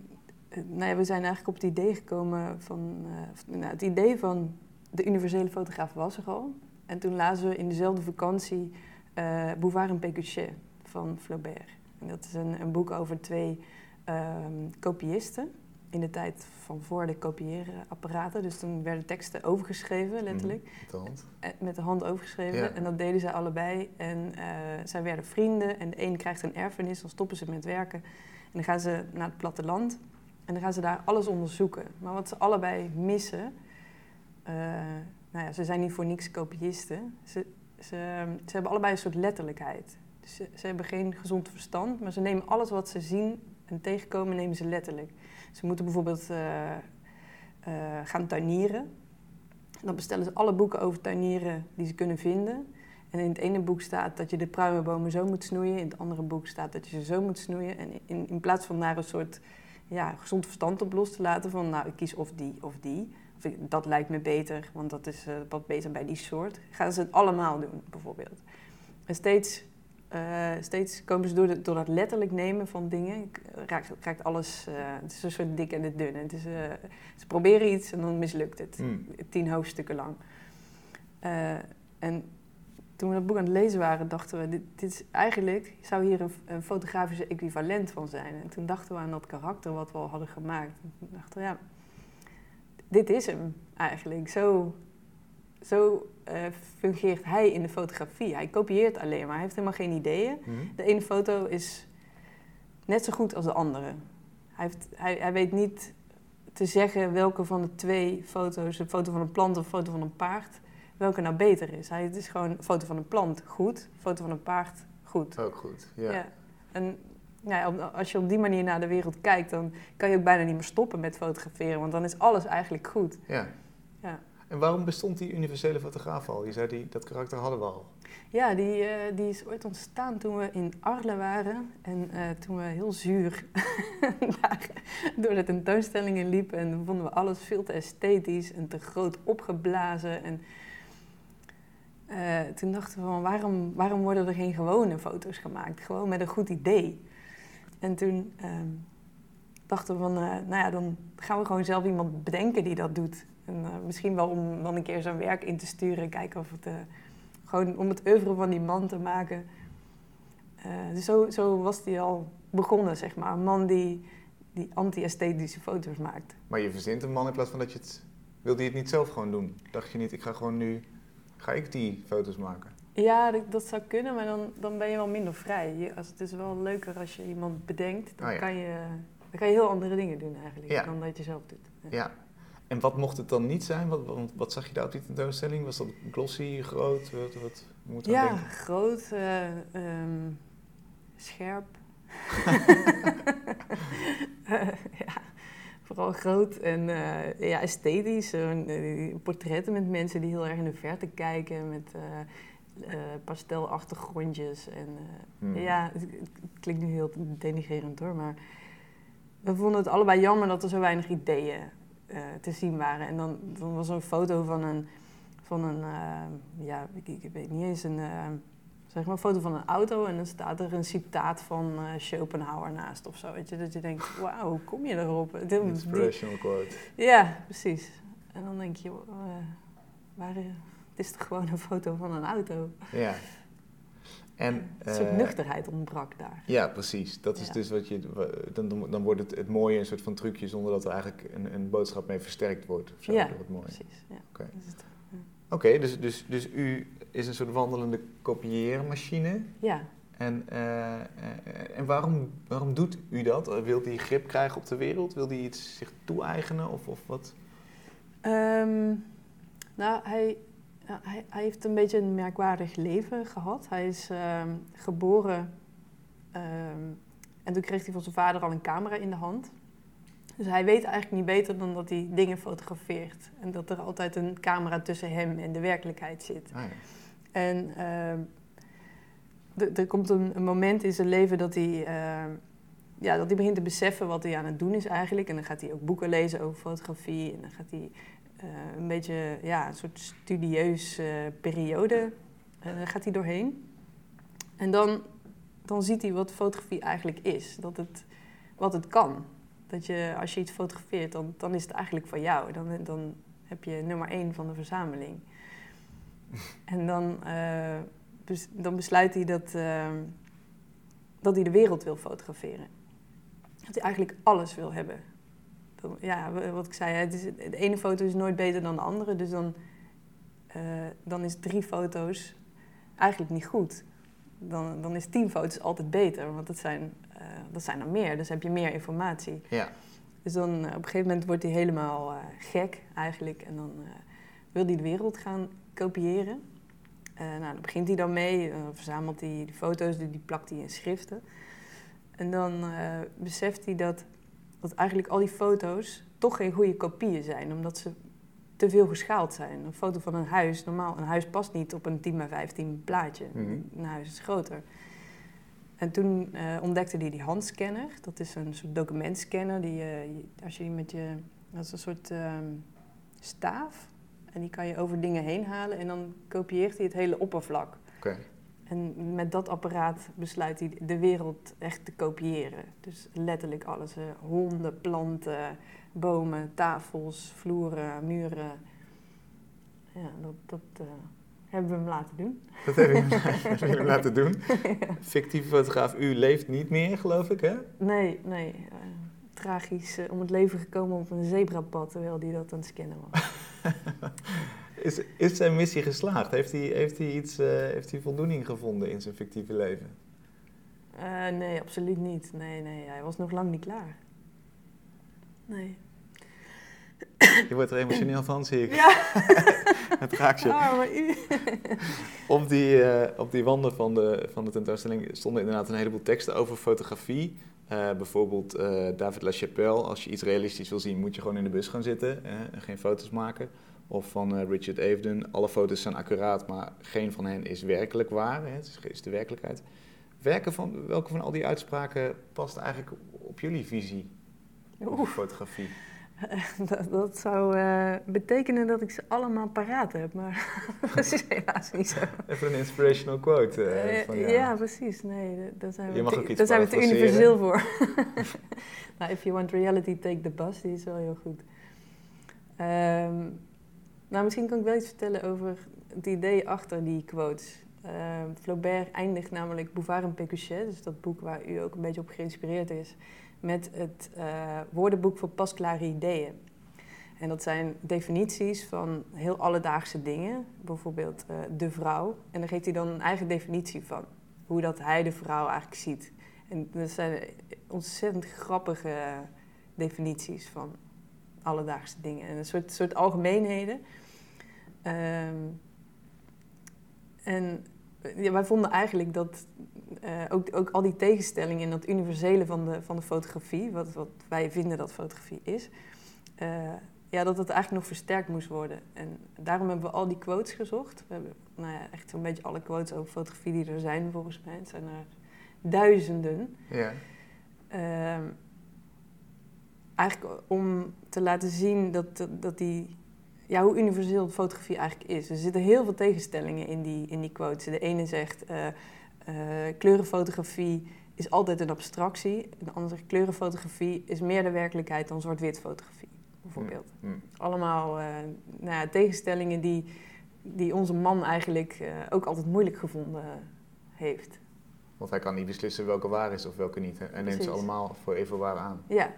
eh, nou ja, we zijn eigenlijk op het idee gekomen van... eh, nou, het idee van de universele fotograaf was er al. En toen lazen we in dezelfde vakantie eh Bouvard en Pécuchet van Flaubert. En dat is een, een boek over twee ehm, kopiisten in de tijd van voor de kopieerapparaten. Dus toen werden teksten overgeschreven, letterlijk. Met de hand. Eh, Met de hand overgeschreven. Ja. En dat deden zij allebei. En eh, zij werden vrienden. En de een krijgt een erfenis, dan stoppen ze met werken. En dan gaan ze naar het platteland. En dan gaan ze daar alles onderzoeken. Maar wat ze allebei missen... eh, nou ja, ze zijn niet voor niks kopiisten. Ze, ze, ze hebben allebei een soort letterlijkheid. Dus ze, ze hebben geen gezond verstand, maar ze nemen alles wat ze zien en tegenkomen, nemen ze letterlijk. Ze moeten bijvoorbeeld eh, eh, gaan tuinieren. Dan bestellen ze alle boeken over tuinieren die ze kunnen vinden. En in het ene boek staat dat je de pruimenbomen zo moet snoeien. In het andere boek staat dat je ze zo moet snoeien. En in, in plaats van daar een soort ja, gezond verstand op los te laten van... nou, ik kies of die of die. Of dat lijkt me beter, want dat is eh, wat beter bij die soort. Gaan ze het allemaal doen, bijvoorbeeld. En steeds, eh, steeds komen ze door, de- door dat letterlijk nemen van dingen... k- raakt, raakt alles... eh, het is een soort dik en de dun. Het is, eh, ze proberen iets en dan mislukt het Hmm. tien hoofdstukken lang. Eh, en toen we dat boek aan het lezen waren, dachten we, dit, dit is eigenlijk, zou hier een, een fotografische equivalent van zijn. En toen dachten we aan dat karakter wat we al hadden gemaakt. En toen dachten we, ja, dit is hem eigenlijk. Zo, zo eh, fungeert hij in de fotografie. Hij kopieert alleen maar, hij heeft helemaal geen ideeën. Mhm. De ene foto is net zo goed als de andere. Hij, heeft, hij, hij weet niet te zeggen welke van de twee foto's, een foto van een plant of een foto van een paard, welke nou beter is. Hij, het is gewoon een foto van een plant, goed. Een foto van een paard, goed. Ook goed, ja. En nou ja, als je op die manier naar de wereld kijkt, dan kan je ook bijna niet meer stoppen met fotograferen, want dan is alles eigenlijk goed. Ja. En waarom bestond die universele fotograaf al? Je zei, die, dat karakter hadden we al. Ja, die, eh, die is ooit ontstaan toen we in Arles waren. En eh, toen we heel zuur daar door de tentoonstellingen liepen. En vonden we alles veel te esthetisch en te groot opgeblazen. En eh, toen dachten we van, waarom, waarom worden er geen gewone foto's gemaakt? Gewoon met een goed idee. En toen ehm, dachten van, eh, nou ja, dan gaan we gewoon zelf iemand bedenken die dat doet. En eh, misschien wel om dan een keer zo'n werk in te sturen. Kijken of het... eh, gewoon om het oeuvre van die man te maken. Dus zo, zo was hij al begonnen, zeg maar. Een man die, die anti-esthetische foto's maakt. Maar je verzint een man in plaats van dat je het... Wilde je het niet zelf gewoon doen? Dacht je niet, ik ga gewoon nu... Ga ik die foto's maken? Ja, dat, dat zou kunnen, maar dan, dan ben je wel minder vrij. Je, als, het is wel leuker als je iemand bedenkt. Dan, ja. kan, je, dan kan je heel andere dingen doen eigenlijk, Ja. dan dat je zelf doet. Ja. Ja. En wat mocht het dan niet zijn? Wat, wat, wat zag je daar op die tentoonstelling? Was dat glossy, groot? Wat, wat moet Ja, denken? groot, eh, ehm, scherp. ja, vooral groot en eh, ja, esthetisch. Eh, portretten met mensen die heel erg in de verte kijken, met pastelachtergrondjes. En, Hmm. Ja, het, het klinkt nu heel denigrerend hoor, maar we vonden het allebei jammer dat er zo weinig ideeën eh, te zien waren. En dan, dan was er een foto van een, van een eh, ja, ik, ik weet niet eens, een, eh, zeg maar een foto van een auto en dan staat er een citaat van Schopenhauer naast of zo. Weet je, dat je denkt, wauw, hoe kom je erop? Inspirational quote. ja, precies. En dan denk je, waar, het is toch gewoon een foto van een auto? Ja. En, een soort eh, nuchterheid ontbrak daar. Ja, precies. Dat is Ja. dus wat je. Dan, dan, wordt het, het mooie een soort van trucje zonder dat er eigenlijk een, een boodschap mee versterkt wordt. Of zo, Ja. Precies, ja. Oké. Dus, dus, dus u is een soort wandelende kopieermachine. Ja, En, eh, eh, en waarom, waarom doet u dat? Wil hij grip krijgen op de wereld? Wil hij iets zich toe-eigenen? Of, of wat? Ehm, nou, hij, hij, hij heeft een beetje een merkwaardig leven gehad. Hij is ehm, geboren ehm, en toen kreeg hij van zijn vader al een camera in de hand. Dus hij weet eigenlijk niet beter dan dat hij dingen fotografeert. En dat er altijd een camera tussen hem en de werkelijkheid zit. Ah, ja. En ehm, er komt een, een moment in zijn leven dat hij, ja, dat hij begint te beseffen wat hij aan het doen is eigenlijk. En dan gaat hij ook boeken lezen over fotografie. En dan gaat hij een beetje ja, een soort studieus eh, periode eh, gaat hij doorheen. En dan, dan ziet hij wat fotografie eigenlijk is. Dat het, wat het kan. Dat je, als je iets fotografeert, dan, dan is het eigenlijk van jou. Dan, dan heb je nummer één van de verzameling. En dan, eh, bes- dan besluit hij dat, eh, dat hij de wereld wil fotograferen. Dat hij eigenlijk alles wil hebben. Ja, wat ik zei, het is, de ene foto is nooit beter dan de andere. Dus dan, eh, dan is drie foto's eigenlijk niet goed. Dan, dan is tien foto's altijd beter, want dat zijn, eh, dat zijn er meer. Dus heb je meer informatie. ja. Dus dan eh, op een gegeven moment wordt hij helemaal gek eigenlijk. En dan wil hij de wereld gaan kopiëren. Nou, daar begint hij dan mee. Dan verzamelt hij die foto's, die, die plakt hij in schriften. En dan beseft hij dat, dat eigenlijk al die foto's toch geen goede kopieën zijn. Omdat ze te veel geschaald zijn. Een foto van een huis, normaal, een huis past niet op een 10 bij 15 plaatje. Mhm. Een huis is groter. En toen eh, ontdekte hij die handscanner. Dat is een soort documentscanner. Die, je- als je die met je... Dat is een soort ehm, staaf. En die kan je over dingen heen halen. En dan kopieert hij het hele oppervlak. En met dat apparaat besluit hij de wereld echt te kopiëren. Dus letterlijk alles. eh, honden, planten, bomen, tafels, vloeren, muren. Ja, dat, dat eh, hebben we hem laten doen. Dat heb je hem- laten doen. Fictieve fotograaf, u leeft niet meer, geloof ik, hè? Nee, nee. eh, tragisch om het leven gekomen op een zebrapad terwijl hij dat aan het scannen was. Is, is zijn missie geslaagd? Heeft hij, heeft, hij iets, eh, heeft hij voldoening gevonden in zijn fictieve leven? Eh, nee, absoluut niet. Nee, nee, hij was nog lang niet klaar. Nee. Je wordt er emotioneel van, zie ik. Ja, Het raakt je. maar u... Op die, eh, op die wanden van de, van de tentoonstelling stonden inderdaad een heleboel teksten over fotografie. Bijvoorbeeld eh, David LaChapelle, als je iets realistisch wil zien, moet je gewoon in de bus gaan zitten en geen foto's maken. Of van eh, Richard Avedon, alle foto's zijn accuraat, maar geen van hen is werkelijk waar. Hè? Het is, is de werkelijkheid. Welke van, welke van al die uitspraken past eigenlijk op jullie visie Oeh. fotografie? Dat, dat zou eh, betekenen dat ik ze allemaal paraat heb, maar dat is helaas niet zo. Even een inspirational quote eh, van jou. ja, precies. Nee, da- daar zijn we, te, daar zijn we te universeel voor. nou, if you want reality, take the bus. Die is wel heel goed. Ehm, nou, misschien kan ik wel iets vertellen over het idee achter die quotes. Ehm, Flaubert eindigt namelijk Bouvard en Pécuchet, dus dat boek waar u ook een beetje op geïnspireerd is, met het eh, woordenboek voor pasklare ideeën. En dat zijn definities van heel alledaagse dingen, bijvoorbeeld eh, de vrouw. En daar geeft hij dan een eigen definitie van, hoe dat hij de vrouw eigenlijk ziet. En dat zijn ontzettend grappige definities van alledaagse dingen. En een soort, soort algemeenheden. Ehm, en ja, wij vonden eigenlijk dat eh, ook, ook al die tegenstellingen in dat universele van de, van de fotografie, wat, wat wij vinden dat fotografie is, eh, ja, dat het eigenlijk nog versterkt moest worden. En daarom hebben we al die quotes gezocht. We hebben nou ja, echt zo'n beetje alle quotes over fotografie die er zijn, volgens mij. Het zijn er duizenden. Ja. Ehm, eigenlijk om te laten zien dat, dat, dat die, ja, hoe universeel fotografie eigenlijk is. Er zitten heel veel tegenstellingen in die, in die quotes. De ene zegt, eh, eh, kleurenfotografie is altijd een abstractie. En de andere zegt, kleurenfotografie is meer de werkelijkheid dan zwart-wit fotografie, bijvoorbeeld. Hm. Allemaal eh, nou ja, tegenstellingen die, die onze man eigenlijk ook altijd moeilijk gevonden heeft. Want hij kan niet beslissen welke waar is of welke niet. Hij neemt ze allemaal voor even waar aan. Ja,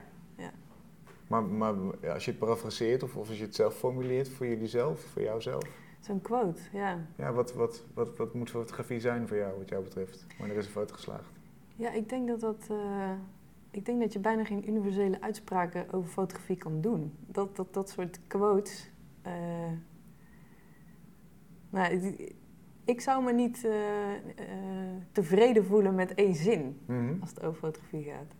Maar, maar als je het parafraseert of, of als je het zelf formuleert voor jullie zelf, voor jouzelf. zo'n quote, ja. Ja, wat, wat, wat, wat moet fotografie zijn voor jou, wat jou betreft? Wanneer is een foto geslaagd? Ja, ik denk dat dat... eh, ik denk dat je bijna geen universele uitspraken over fotografie kan doen. Dat, dat, dat soort quotes... eh, nou, ik- ik zou me niet eh, tevreden voelen met één zin als het over fotografie gaat.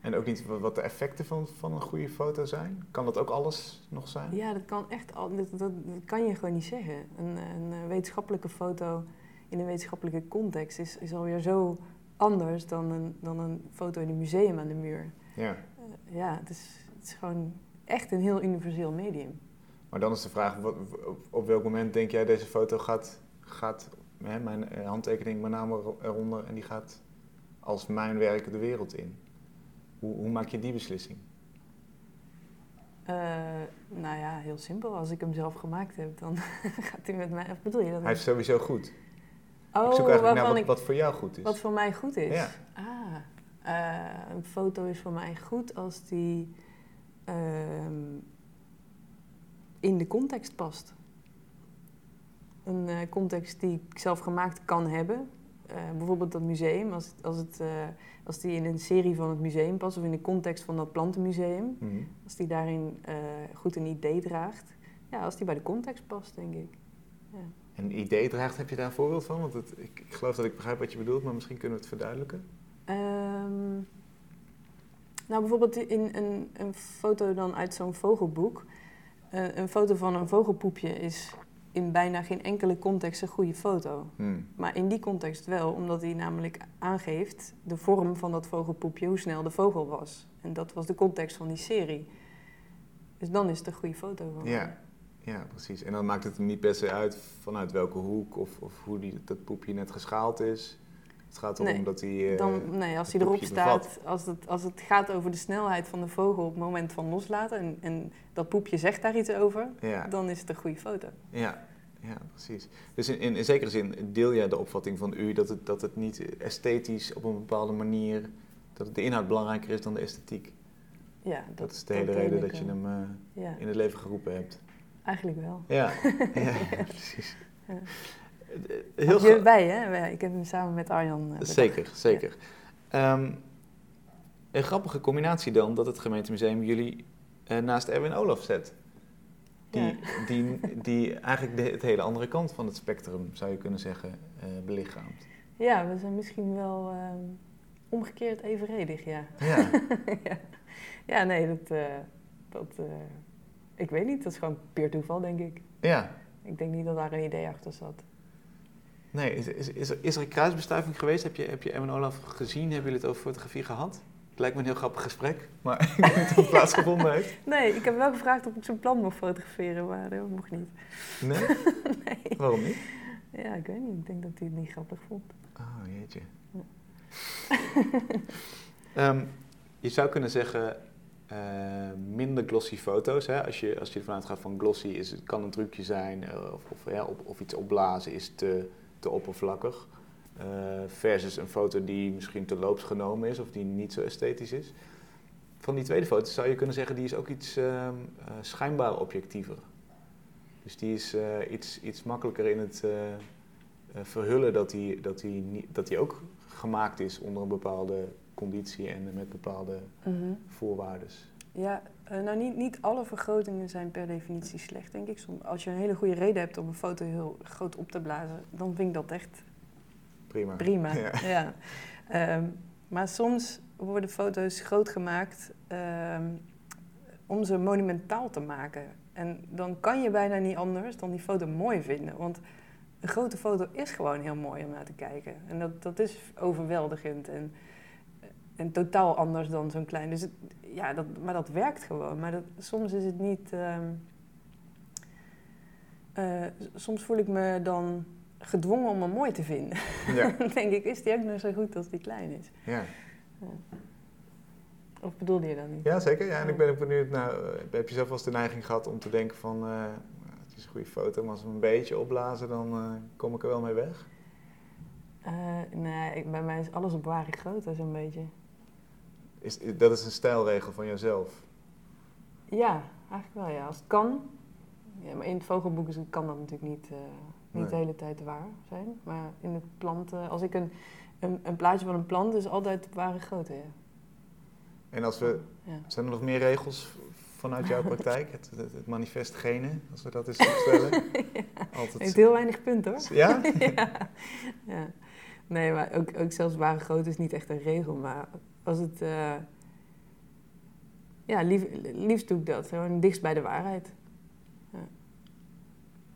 En ook niet wat de effecten van, van een goede foto zijn? Kan dat ook alles nog zijn? Ja, dat kan echt al, dat, dat, dat kan je gewoon niet zeggen. Een, een eh, wetenschappelijke foto in een wetenschappelijke context is, is alweer zo anders dan een, dan een foto in een museum aan de muur. Ja. Eh, ja, het is, het is gewoon echt een heel universeel medium. Maar dan is de vraag, wat, op, op welk moment denk jij deze foto gaat, gaat hè, mijn eh, handtekening, mijn naam er- eronder en die gaat als mijn werk de wereld in? Hoe, hoe maak je die beslissing? Eh, nou ja, heel simpel. Als ik hem zelf gemaakt heb, dan gaat hij met mij... Of bedoel je dat? Hij is sowieso goed. oh, ik zoek eigenlijk naar wat, ik, wat voor jou goed is. wat voor mij goed is? Ja. Ah, eh, een foto is voor mij goed als die ehm, in de context past. Een eh, context die ik zelf gemaakt kan hebben. Eh, bijvoorbeeld dat museum, als, het, als, het, eh, als die in een serie van het museum past of in de context van dat plantenmuseum. Mhm. Als die daarin eh, goed een idee draagt. Ja, als die bij de context past, denk ik. En een idee draagt, heb je daar een voorbeeld van? Want het, ik, ik geloof dat ik begrijp wat je bedoelt, maar misschien kunnen we het verduidelijken. Ehm, nou, bijvoorbeeld in een, een foto dan uit zo'n vogelboek. Een foto van een vogelpoepje is in bijna geen enkele context een goede foto. Hmm. Maar in die context wel, omdat hij namelijk aangeeft de vorm van dat vogelpoepje, hoe snel de vogel was. En dat was de context van die serie. Dus dan is het een goede foto van. Ja. Ja, precies. En dan maakt het hem niet per se uit vanuit welke hoek of, of hoe die, dat poepje net geschaald is. Het gaat erom Nee, dat hij... eh, Dan, nee, als hij erop staat, als het, als het gaat over de snelheid van de vogel op het moment van loslaten en, en dat poepje zegt daar iets over, ja, dan is het een goede foto. ja, ja, precies. Dus in, in, in zekere zin deel jij de opvatting van u dat het, dat het niet esthetisch op een bepaalde manier... dat de inhoud belangrijker is dan de esthetiek. Ja, Dat, is de hele reden dat je hem eh, Ja, in het leven geroepen hebt. eigenlijk wel. Ja, ja, precies. Ja. Heel Heel gra- wij, hè? Ik heb hem samen met Arjan eh, bedacht. Zeker, zeker. Ehm, een grappige combinatie dan dat het gemeentemuseum jullie eh, naast Erwin Olaf zet. Die, Ja. die, die eigenlijk de, het hele andere kant van het spectrum, zou je kunnen zeggen, eh belichaamt. Ja, we zijn misschien wel ehm, omgekeerd evenredig, ja. Ja, ja. ja, nee, dat, dat ik weet niet. Dat is gewoon puur toeval, denk ik. ja. Ik denk niet dat daar een idee achter zat. Nee, is, is, is, er, is er een kruisbestuiving geweest? Heb je, heb je Olaf gezien? Hebben jullie het over fotografie gehad? Het lijkt me een heel grappig gesprek, maar ik weet niet of het plaatsgevonden heeft. Nee, ik heb wel gevraagd of ik zijn plan mocht fotograferen, maar dat mocht niet. Nee? Nee. Waarom niet? Ja, ik weet niet. Ik denk dat hij het niet grappig vond. Oh, jeetje. Ja. Ehm, je zou kunnen zeggen, eh, minder glossy foto's. Hè? Als, je, als je ervan uitgaat van glossy, is, het kan een trucje zijn. eh, of, of, ja, op, of iets opblazen is te, te oppervlakkig. Eh, versus een foto die misschien te loops genomen is of die niet zo esthetisch is. Van die tweede foto zou je kunnen zeggen, die is ook iets ehm, eh, schijnbaar objectiever. Dus die is eh, iets, iets makkelijker in het verhullen dat die, dat, die niet, dat die ook gemaakt is onder een bepaalde conditie en met bepaalde voorwaarden. Ja, eh, nou niet, niet alle vergrotingen zijn per definitie slecht, denk ik. Som- Als je een hele goede reden hebt om een foto heel groot op te blazen, dan vind ik dat echt Prima. prima. Ja. Ja. Ehm, maar soms worden foto's groot gemaakt ehm, om ze monumentaal te maken. En dan kan je bijna niet anders dan die foto mooi vinden. Want een grote foto is gewoon heel mooi om naar te kijken. En dat, dat is overweldigend en, en totaal anders dan zo'n klein. Dus het, ja, dat, maar dat werkt gewoon. Maar dat, soms is het niet. ehm, eh, soms voel ik me dan gedwongen om hem mooi te vinden. Ja. Dan denk ik, is die ook nog zo goed als die klein is? Ja. Of bedoelde je dat niet? ja, zeker. Ja, en ik ben ook benieuwd, nou, heb je zelf wel eens de neiging gehad om te denken van, eh, het is een goede foto, maar als we hem een beetje opblazen, dan kom ik er wel mee weg? Uh, nee, ik, bij mij is alles op ware grootte zo'n beetje. Is, dat is een stijlregel van jezelf? Ja, eigenlijk wel ja. Als het kan. Ja, maar in het vogelboek kan dat natuurlijk niet, uh, niet de hele tijd waar zijn. Maar in het planten, als ik een, een, een plaatje van een plant is altijd ware grootte, ja. En als we, ja. zijn er nog meer regels vanuit jouw praktijk? Het, het, manifest genen, als we dat eens opstellen. ja. Altijd... Heeft heel weinig punten hoor. Ja? ja. ja. Nee, maar ook, ook zelfs ware grootte is niet echt een regel. Maar als het... Uh, ja, lief, liefst doe ik dat. Gewoon dichtst bij de waarheid. Ja.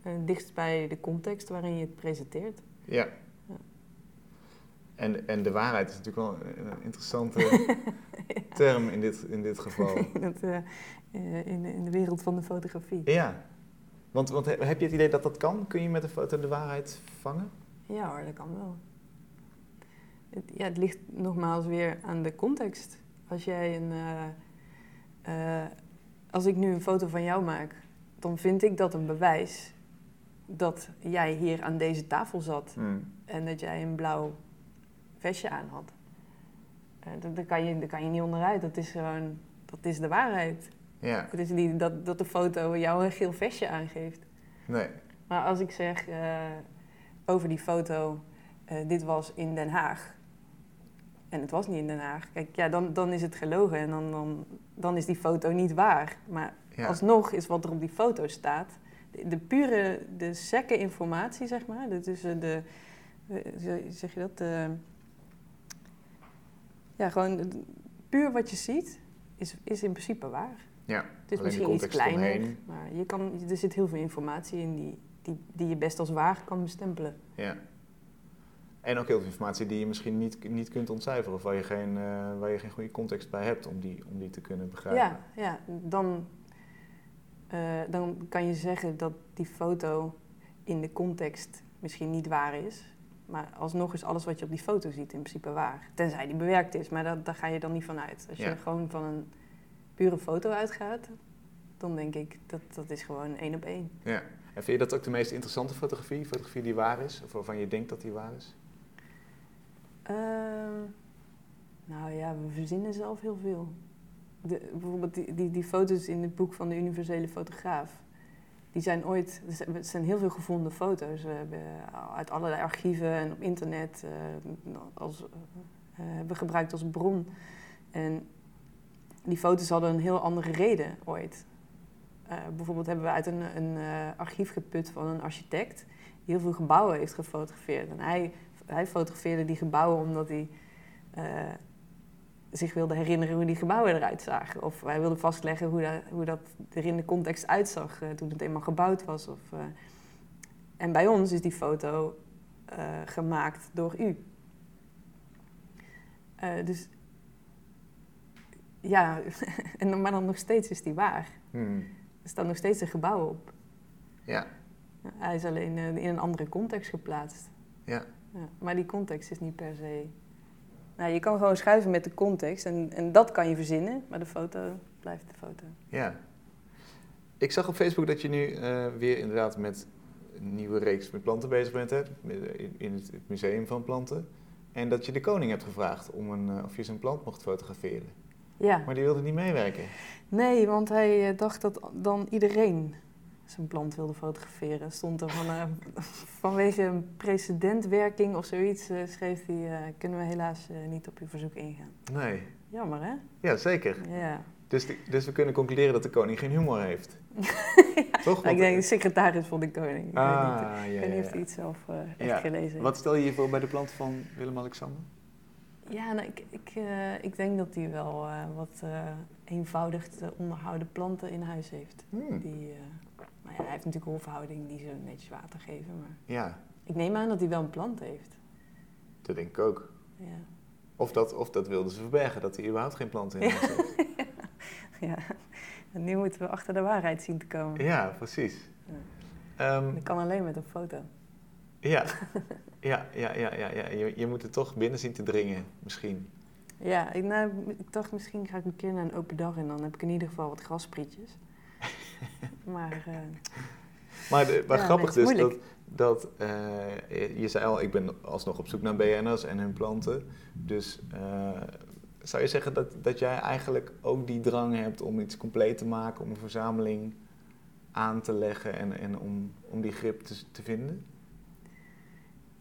En dichtst bij de context waarin je het presenteert. Ja. ja. En, en de waarheid is natuurlijk wel een interessante term in dit, in dit geval. in, uh, in, in de wereld van de fotografie. Ja. Want, want heb je het idee dat dat kan? Kun je met een foto de waarheid vangen? Ja hoor, dat kan wel. Het, ja, het ligt nogmaals weer aan de context. Als jij een... Uh, als ik nu een foto van jou maak, dan vind ik dat een bewijs dat jij hier aan deze tafel zat hmm. en dat jij een blauw vestje aan had. Uh, daar, kan je, daar kan je niet onderuit. Dat is gewoon, dat is de waarheid. Ja. Het is niet dat, dat de foto jou een geel vestje aangeeft. Nee. Maar als ik zeg uh, over die foto, uh, dit was in Den Haag. En het was niet in Den Haag. Kijk, ja, dan, dan is het gelogen en dan, dan, dan is die foto niet waar. Maar ja. alsnog is wat er op die foto staat, de, de pure, de sekke informatie, zeg maar. Dus de, zeg je dat, de, ja, gewoon puur wat je ziet, is, is in principe waar. Ja, het is misschien iets kleiner, maar je kan, er zit heel veel informatie in die, die, die je best als waar kan bestempelen. Ja. En ook heel veel informatie die je misschien niet, niet kunt ontcijferen of waar je, geen, uh, waar je geen goede context bij hebt om die, om die te kunnen begrijpen. Ja, ja dan, uh, dan kan je zeggen dat die foto in de context misschien niet waar is. Maar alsnog is alles wat je op die foto ziet in principe waar. Tenzij die bewerkt is, maar dat, daar ga je dan niet van uit. Als je gewoon van een pure foto uitgaat, dan denk ik dat dat is gewoon één op één. Ja. En vind je dat ook de meest interessante fotografie? Fotografie die waar is? Of waarvan je denkt dat die waar is? Uh, nou ja, we verzinnen zelf heel veel. De, bijvoorbeeld die, die, die foto's in het boek van de universele fotograaf die zijn ooit, er zijn heel veel gevonden foto's. We hebben uit allerlei archieven en op internet uh, als, uh, hebben gebruikt als bron. En die foto's hadden een heel andere reden ooit. Uh, bijvoorbeeld hebben we uit een, een archief geput van een architect die heel veel gebouwen heeft gefotografeerd. En hij, hij fotografeerde die gebouwen omdat hij zich wilde herinneren hoe die gebouwen eruit zagen. Of wij wilden vastleggen hoe dat, hoe dat er in de context uitzag uh, toen het eenmaal gebouwd was. Of, uh, en bij ons is die foto gemaakt door u. dus ja, en, maar dan nog steeds is die waar. Hmm. Er staan nog steeds een gebouw op. Ja. Hij is alleen in een andere context geplaatst. Ja. Ja. Maar die context is niet per se nou, je kan gewoon schuiven met de context en, en dat kan je verzinnen, maar de foto blijft de foto. Ja. Ik zag op Facebook dat je nu uh, weer inderdaad met een nieuwe reeks met planten bezig bent, hè? in het museum van planten. En dat je de koning hebt gevraagd om een, uh, of je zijn plant mocht fotograferen. Ja. Maar die wilde niet meewerken. Nee, want hij dacht dat dan iedereen zijn plant wilde fotograferen. Stond er van, uh, vanwege een precedentwerking of zoiets, uh, schreef hij, uh, kunnen we helaas niet op uw verzoek ingaan. Nee. Jammer hè? Ja, zeker. Ja. Dus, dus we kunnen concluderen dat de koning geen humor heeft. ja, Toch? ik denk de secretaris van de koning. Ik ah, weet niet, ja, hij het zelf echt gelezen. Wat stel je je voor bij de plant van Willem-Alexander? Ja, nou, ik, ik, ik denk dat hij wel wat eenvoudig te onderhouden planten in huis heeft. Hmm. Die, nou ja, hij heeft natuurlijk een verhouding die ze netjes water geven. Maar ja. ik neem aan dat hij wel een plant heeft. Dat denk ik ook. Ja. Of dat, of dat wilden ze verbergen, dat hij überhaupt geen plant in ja. heeft. ja. En nu moeten we achter de waarheid zien te komen. Ja, precies. Ja. Um, dat kan alleen met een foto. Ja, ja, ja, ja, ja, ja. Je, je moet het toch binnen zien te dringen, misschien. Ja, ik, nou, ik dacht misschien ga ik een keer naar een open dag en dan heb ik in ieder geval wat grasprietjes. maar... Uh, Maar, de, maar Ja, grappig nee, dus is dat, dat eh, je zei al, ik ben alsnog op zoek naar BN'ers en hun planten. Dus eh, zou je zeggen dat, dat jij eigenlijk ook die drang hebt om iets compleet te maken, om een verzameling aan te leggen en, en om, om die grip te, te vinden?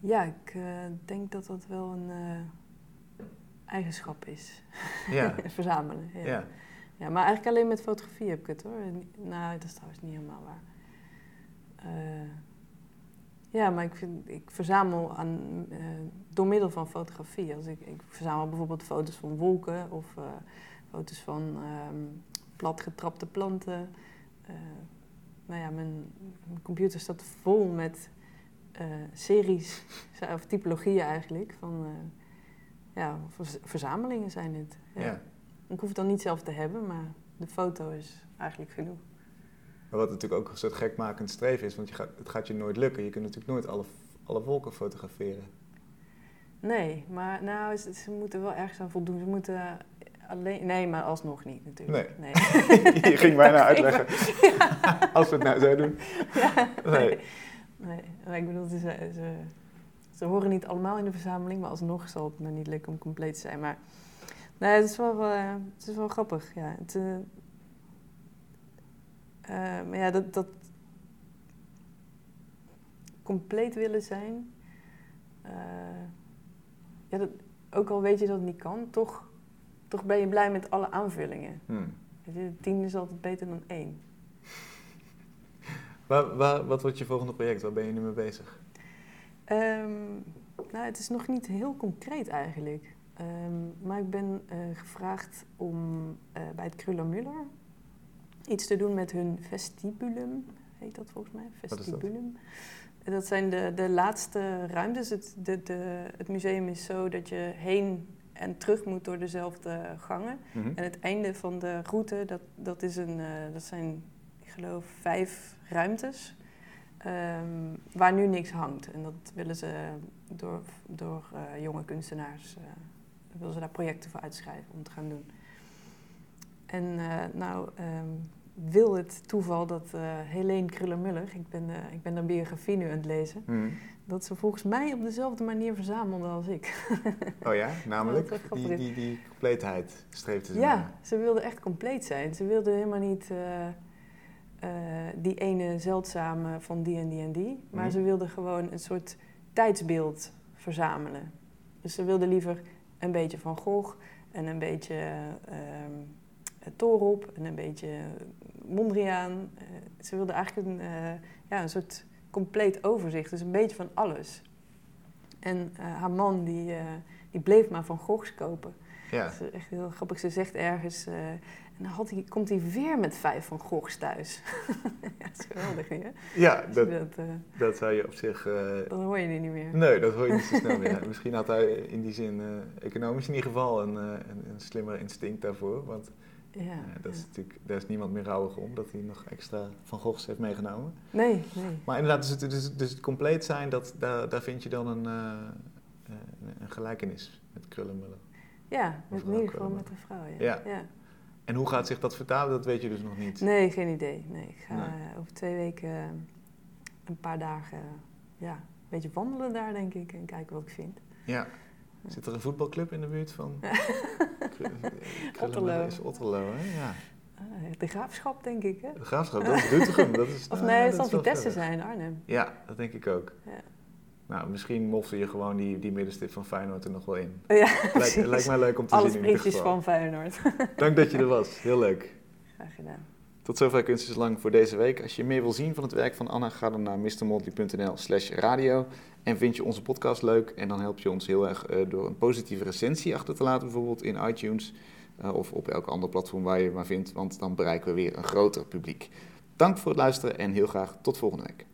Ja, ik eh, denk dat dat wel een eh, eigenschap is. Ja, Verzamelen. Ja. ja. Ja, maar eigenlijk alleen met fotografie heb ik het hoor. Nou, dat is trouwens niet helemaal waar. Eh, ja, maar ik, vind, ik verzamel aan, eh, door middel van fotografie. Als ik, ik verzamel bijvoorbeeld foto's van wolken of eh, foto's van ehm platgetrapte planten. Nou ja, mijn, computer staat vol met series, of typologieën eigenlijk, van ja, verz- verzamelingen zijn het. ja. Ik hoef het dan niet zelf te hebben, maar de foto is eigenlijk genoeg. Maar wat natuurlijk ook een soort gekmakend streven is, want je gaat, het gaat je nooit lukken. Je kunt natuurlijk nooit alle, alle wolken fotograferen. Nee, maar nou, ze, ze moeten wel ergens aan voldoen. Ze moeten alleen... Nee, maar alsnog niet natuurlijk. Nee. je ging bijna uitleggen. Als we het nou zo doen. Ja, Nee. nee. nee. Maar ik bedoel, ze, ze, ze horen niet allemaal in de verzameling, maar alsnog zal het me niet lukken om compleet te zijn. Maar nee, het is wel, eh, het is wel grappig. Ja. Het, eh, eh, maar ja, dat, dat compleet willen zijn, ja, dat, ook al weet je dat het niet kan, toch, toch ben je blij met alle aanvullingen. Hmm. Je, tien is altijd beter dan één. Waar, waar, wat wordt je volgende project? Waar ben je nu mee bezig? Ehm, nou, het is nog niet heel concreet eigenlijk. Ehm, maar ik ben eh, gevraagd om eh, bij het Kruller-Müller iets te doen met hun vestibulum. Heet dat volgens mij? dat? Vestibulum. En Dat zijn de, de laatste ruimtes. Het, de, de, het museum is zo dat je heen en terug moet door dezelfde gangen. Mhm. En het einde van de route, dat, dat, is een, eh, dat zijn, ik geloof, vijf ruimtes. ehm, waar nu niks hangt. En dat willen ze door, door jonge kunstenaars, willen ze daar projecten voor uitschrijven om te gaan doen. En eh, nou, ehm, wil het toeval dat eh Helene Kruller-Muller, ik ben, eh, ik ben haar biografie nu aan het lezen, Mhm. dat ze volgens mij op dezelfde manier verzamelde als ik. Oh ja, namelijk die, die, die compleetheid streefde ze Ja, naar. ze wilde echt compleet zijn. Ze wilde helemaal niet die ene zeldzame van die en die en die. Maar Mhm. ze wilde gewoon een soort tijdsbeeld verzamelen. Dus ze wilde liever een beetje Van Gogh en een beetje ehm Torop en een beetje Mondriaan. Eh, ze wilde eigenlijk een, eh, ja, een soort compleet overzicht. Dus een beetje van alles. En eh, haar man die, die bleef maar Van Goghs kopen. Ja. Dat is echt heel grappig. Ze zegt ergens... en dan had hij, komt hij weer met vijf van Goghs thuis. ja, dat is geweldig, hè? Ja, je dat, Dat, eh, dat zou je op zich... eh, dan hoor je die niet meer. Nee, dat hoor je niet zo snel meer. Misschien had hij in die zin, eh, economisch in ieder geval, een, een, een slimmer instinct daarvoor. Want Ja, dat is ja. natuurlijk, daar is niemand meer rouwig om dat hij nog extra Van Goghs heeft meegenomen. Nee, nee. Maar inderdaad, dus het, dus, dus het compleet zijn, dat, daar, daar vind je dan een, een, een gelijkenis met Krullenmullen. Ja, met, in ieder geval met een vrouw, ja. Ja. En hoe gaat zich dat vertalen, dat weet je dus nog niet. Nee, geen idee. Nee, ik ga Nee. eh, over twee weken eh, een paar dagen ja, een beetje wandelen daar, denk ik. En kijken wat ik vind. Ja. Zit er een voetbalclub in de buurt van? Otterlo. is Otterlo, hè? Ja. Ah, de graafschap, denk ik, hè? De graafschap, dat is Doetinchem. Dat is, Of nee, het zal Vitesse zijn, Arnhem. Ja, dat denk ik ook. Ja. Nou, misschien mofte je gewoon die, die middenstip van Feyenoord er nog wel in. Ja, Lijkt, precies. lijkt mij leuk om te zien in ieder geval. van Feyenoord. Dank dat je er was. Heel leuk. Graag gedaan. Tot zover Kunst is Lang voor deze week. Als je meer wil zien van het werk van Anna, ga dan naar mrmotley.nl slash radio. En vind je onze podcast leuk en dan help je ons heel erg eh, door een positieve recensie achter te laten, bijvoorbeeld in iTunes eh, of op elk ander platform waar je het maar vindt, want dan bereiken we weer een groter publiek. Dank voor het luisteren en heel graag tot volgende week.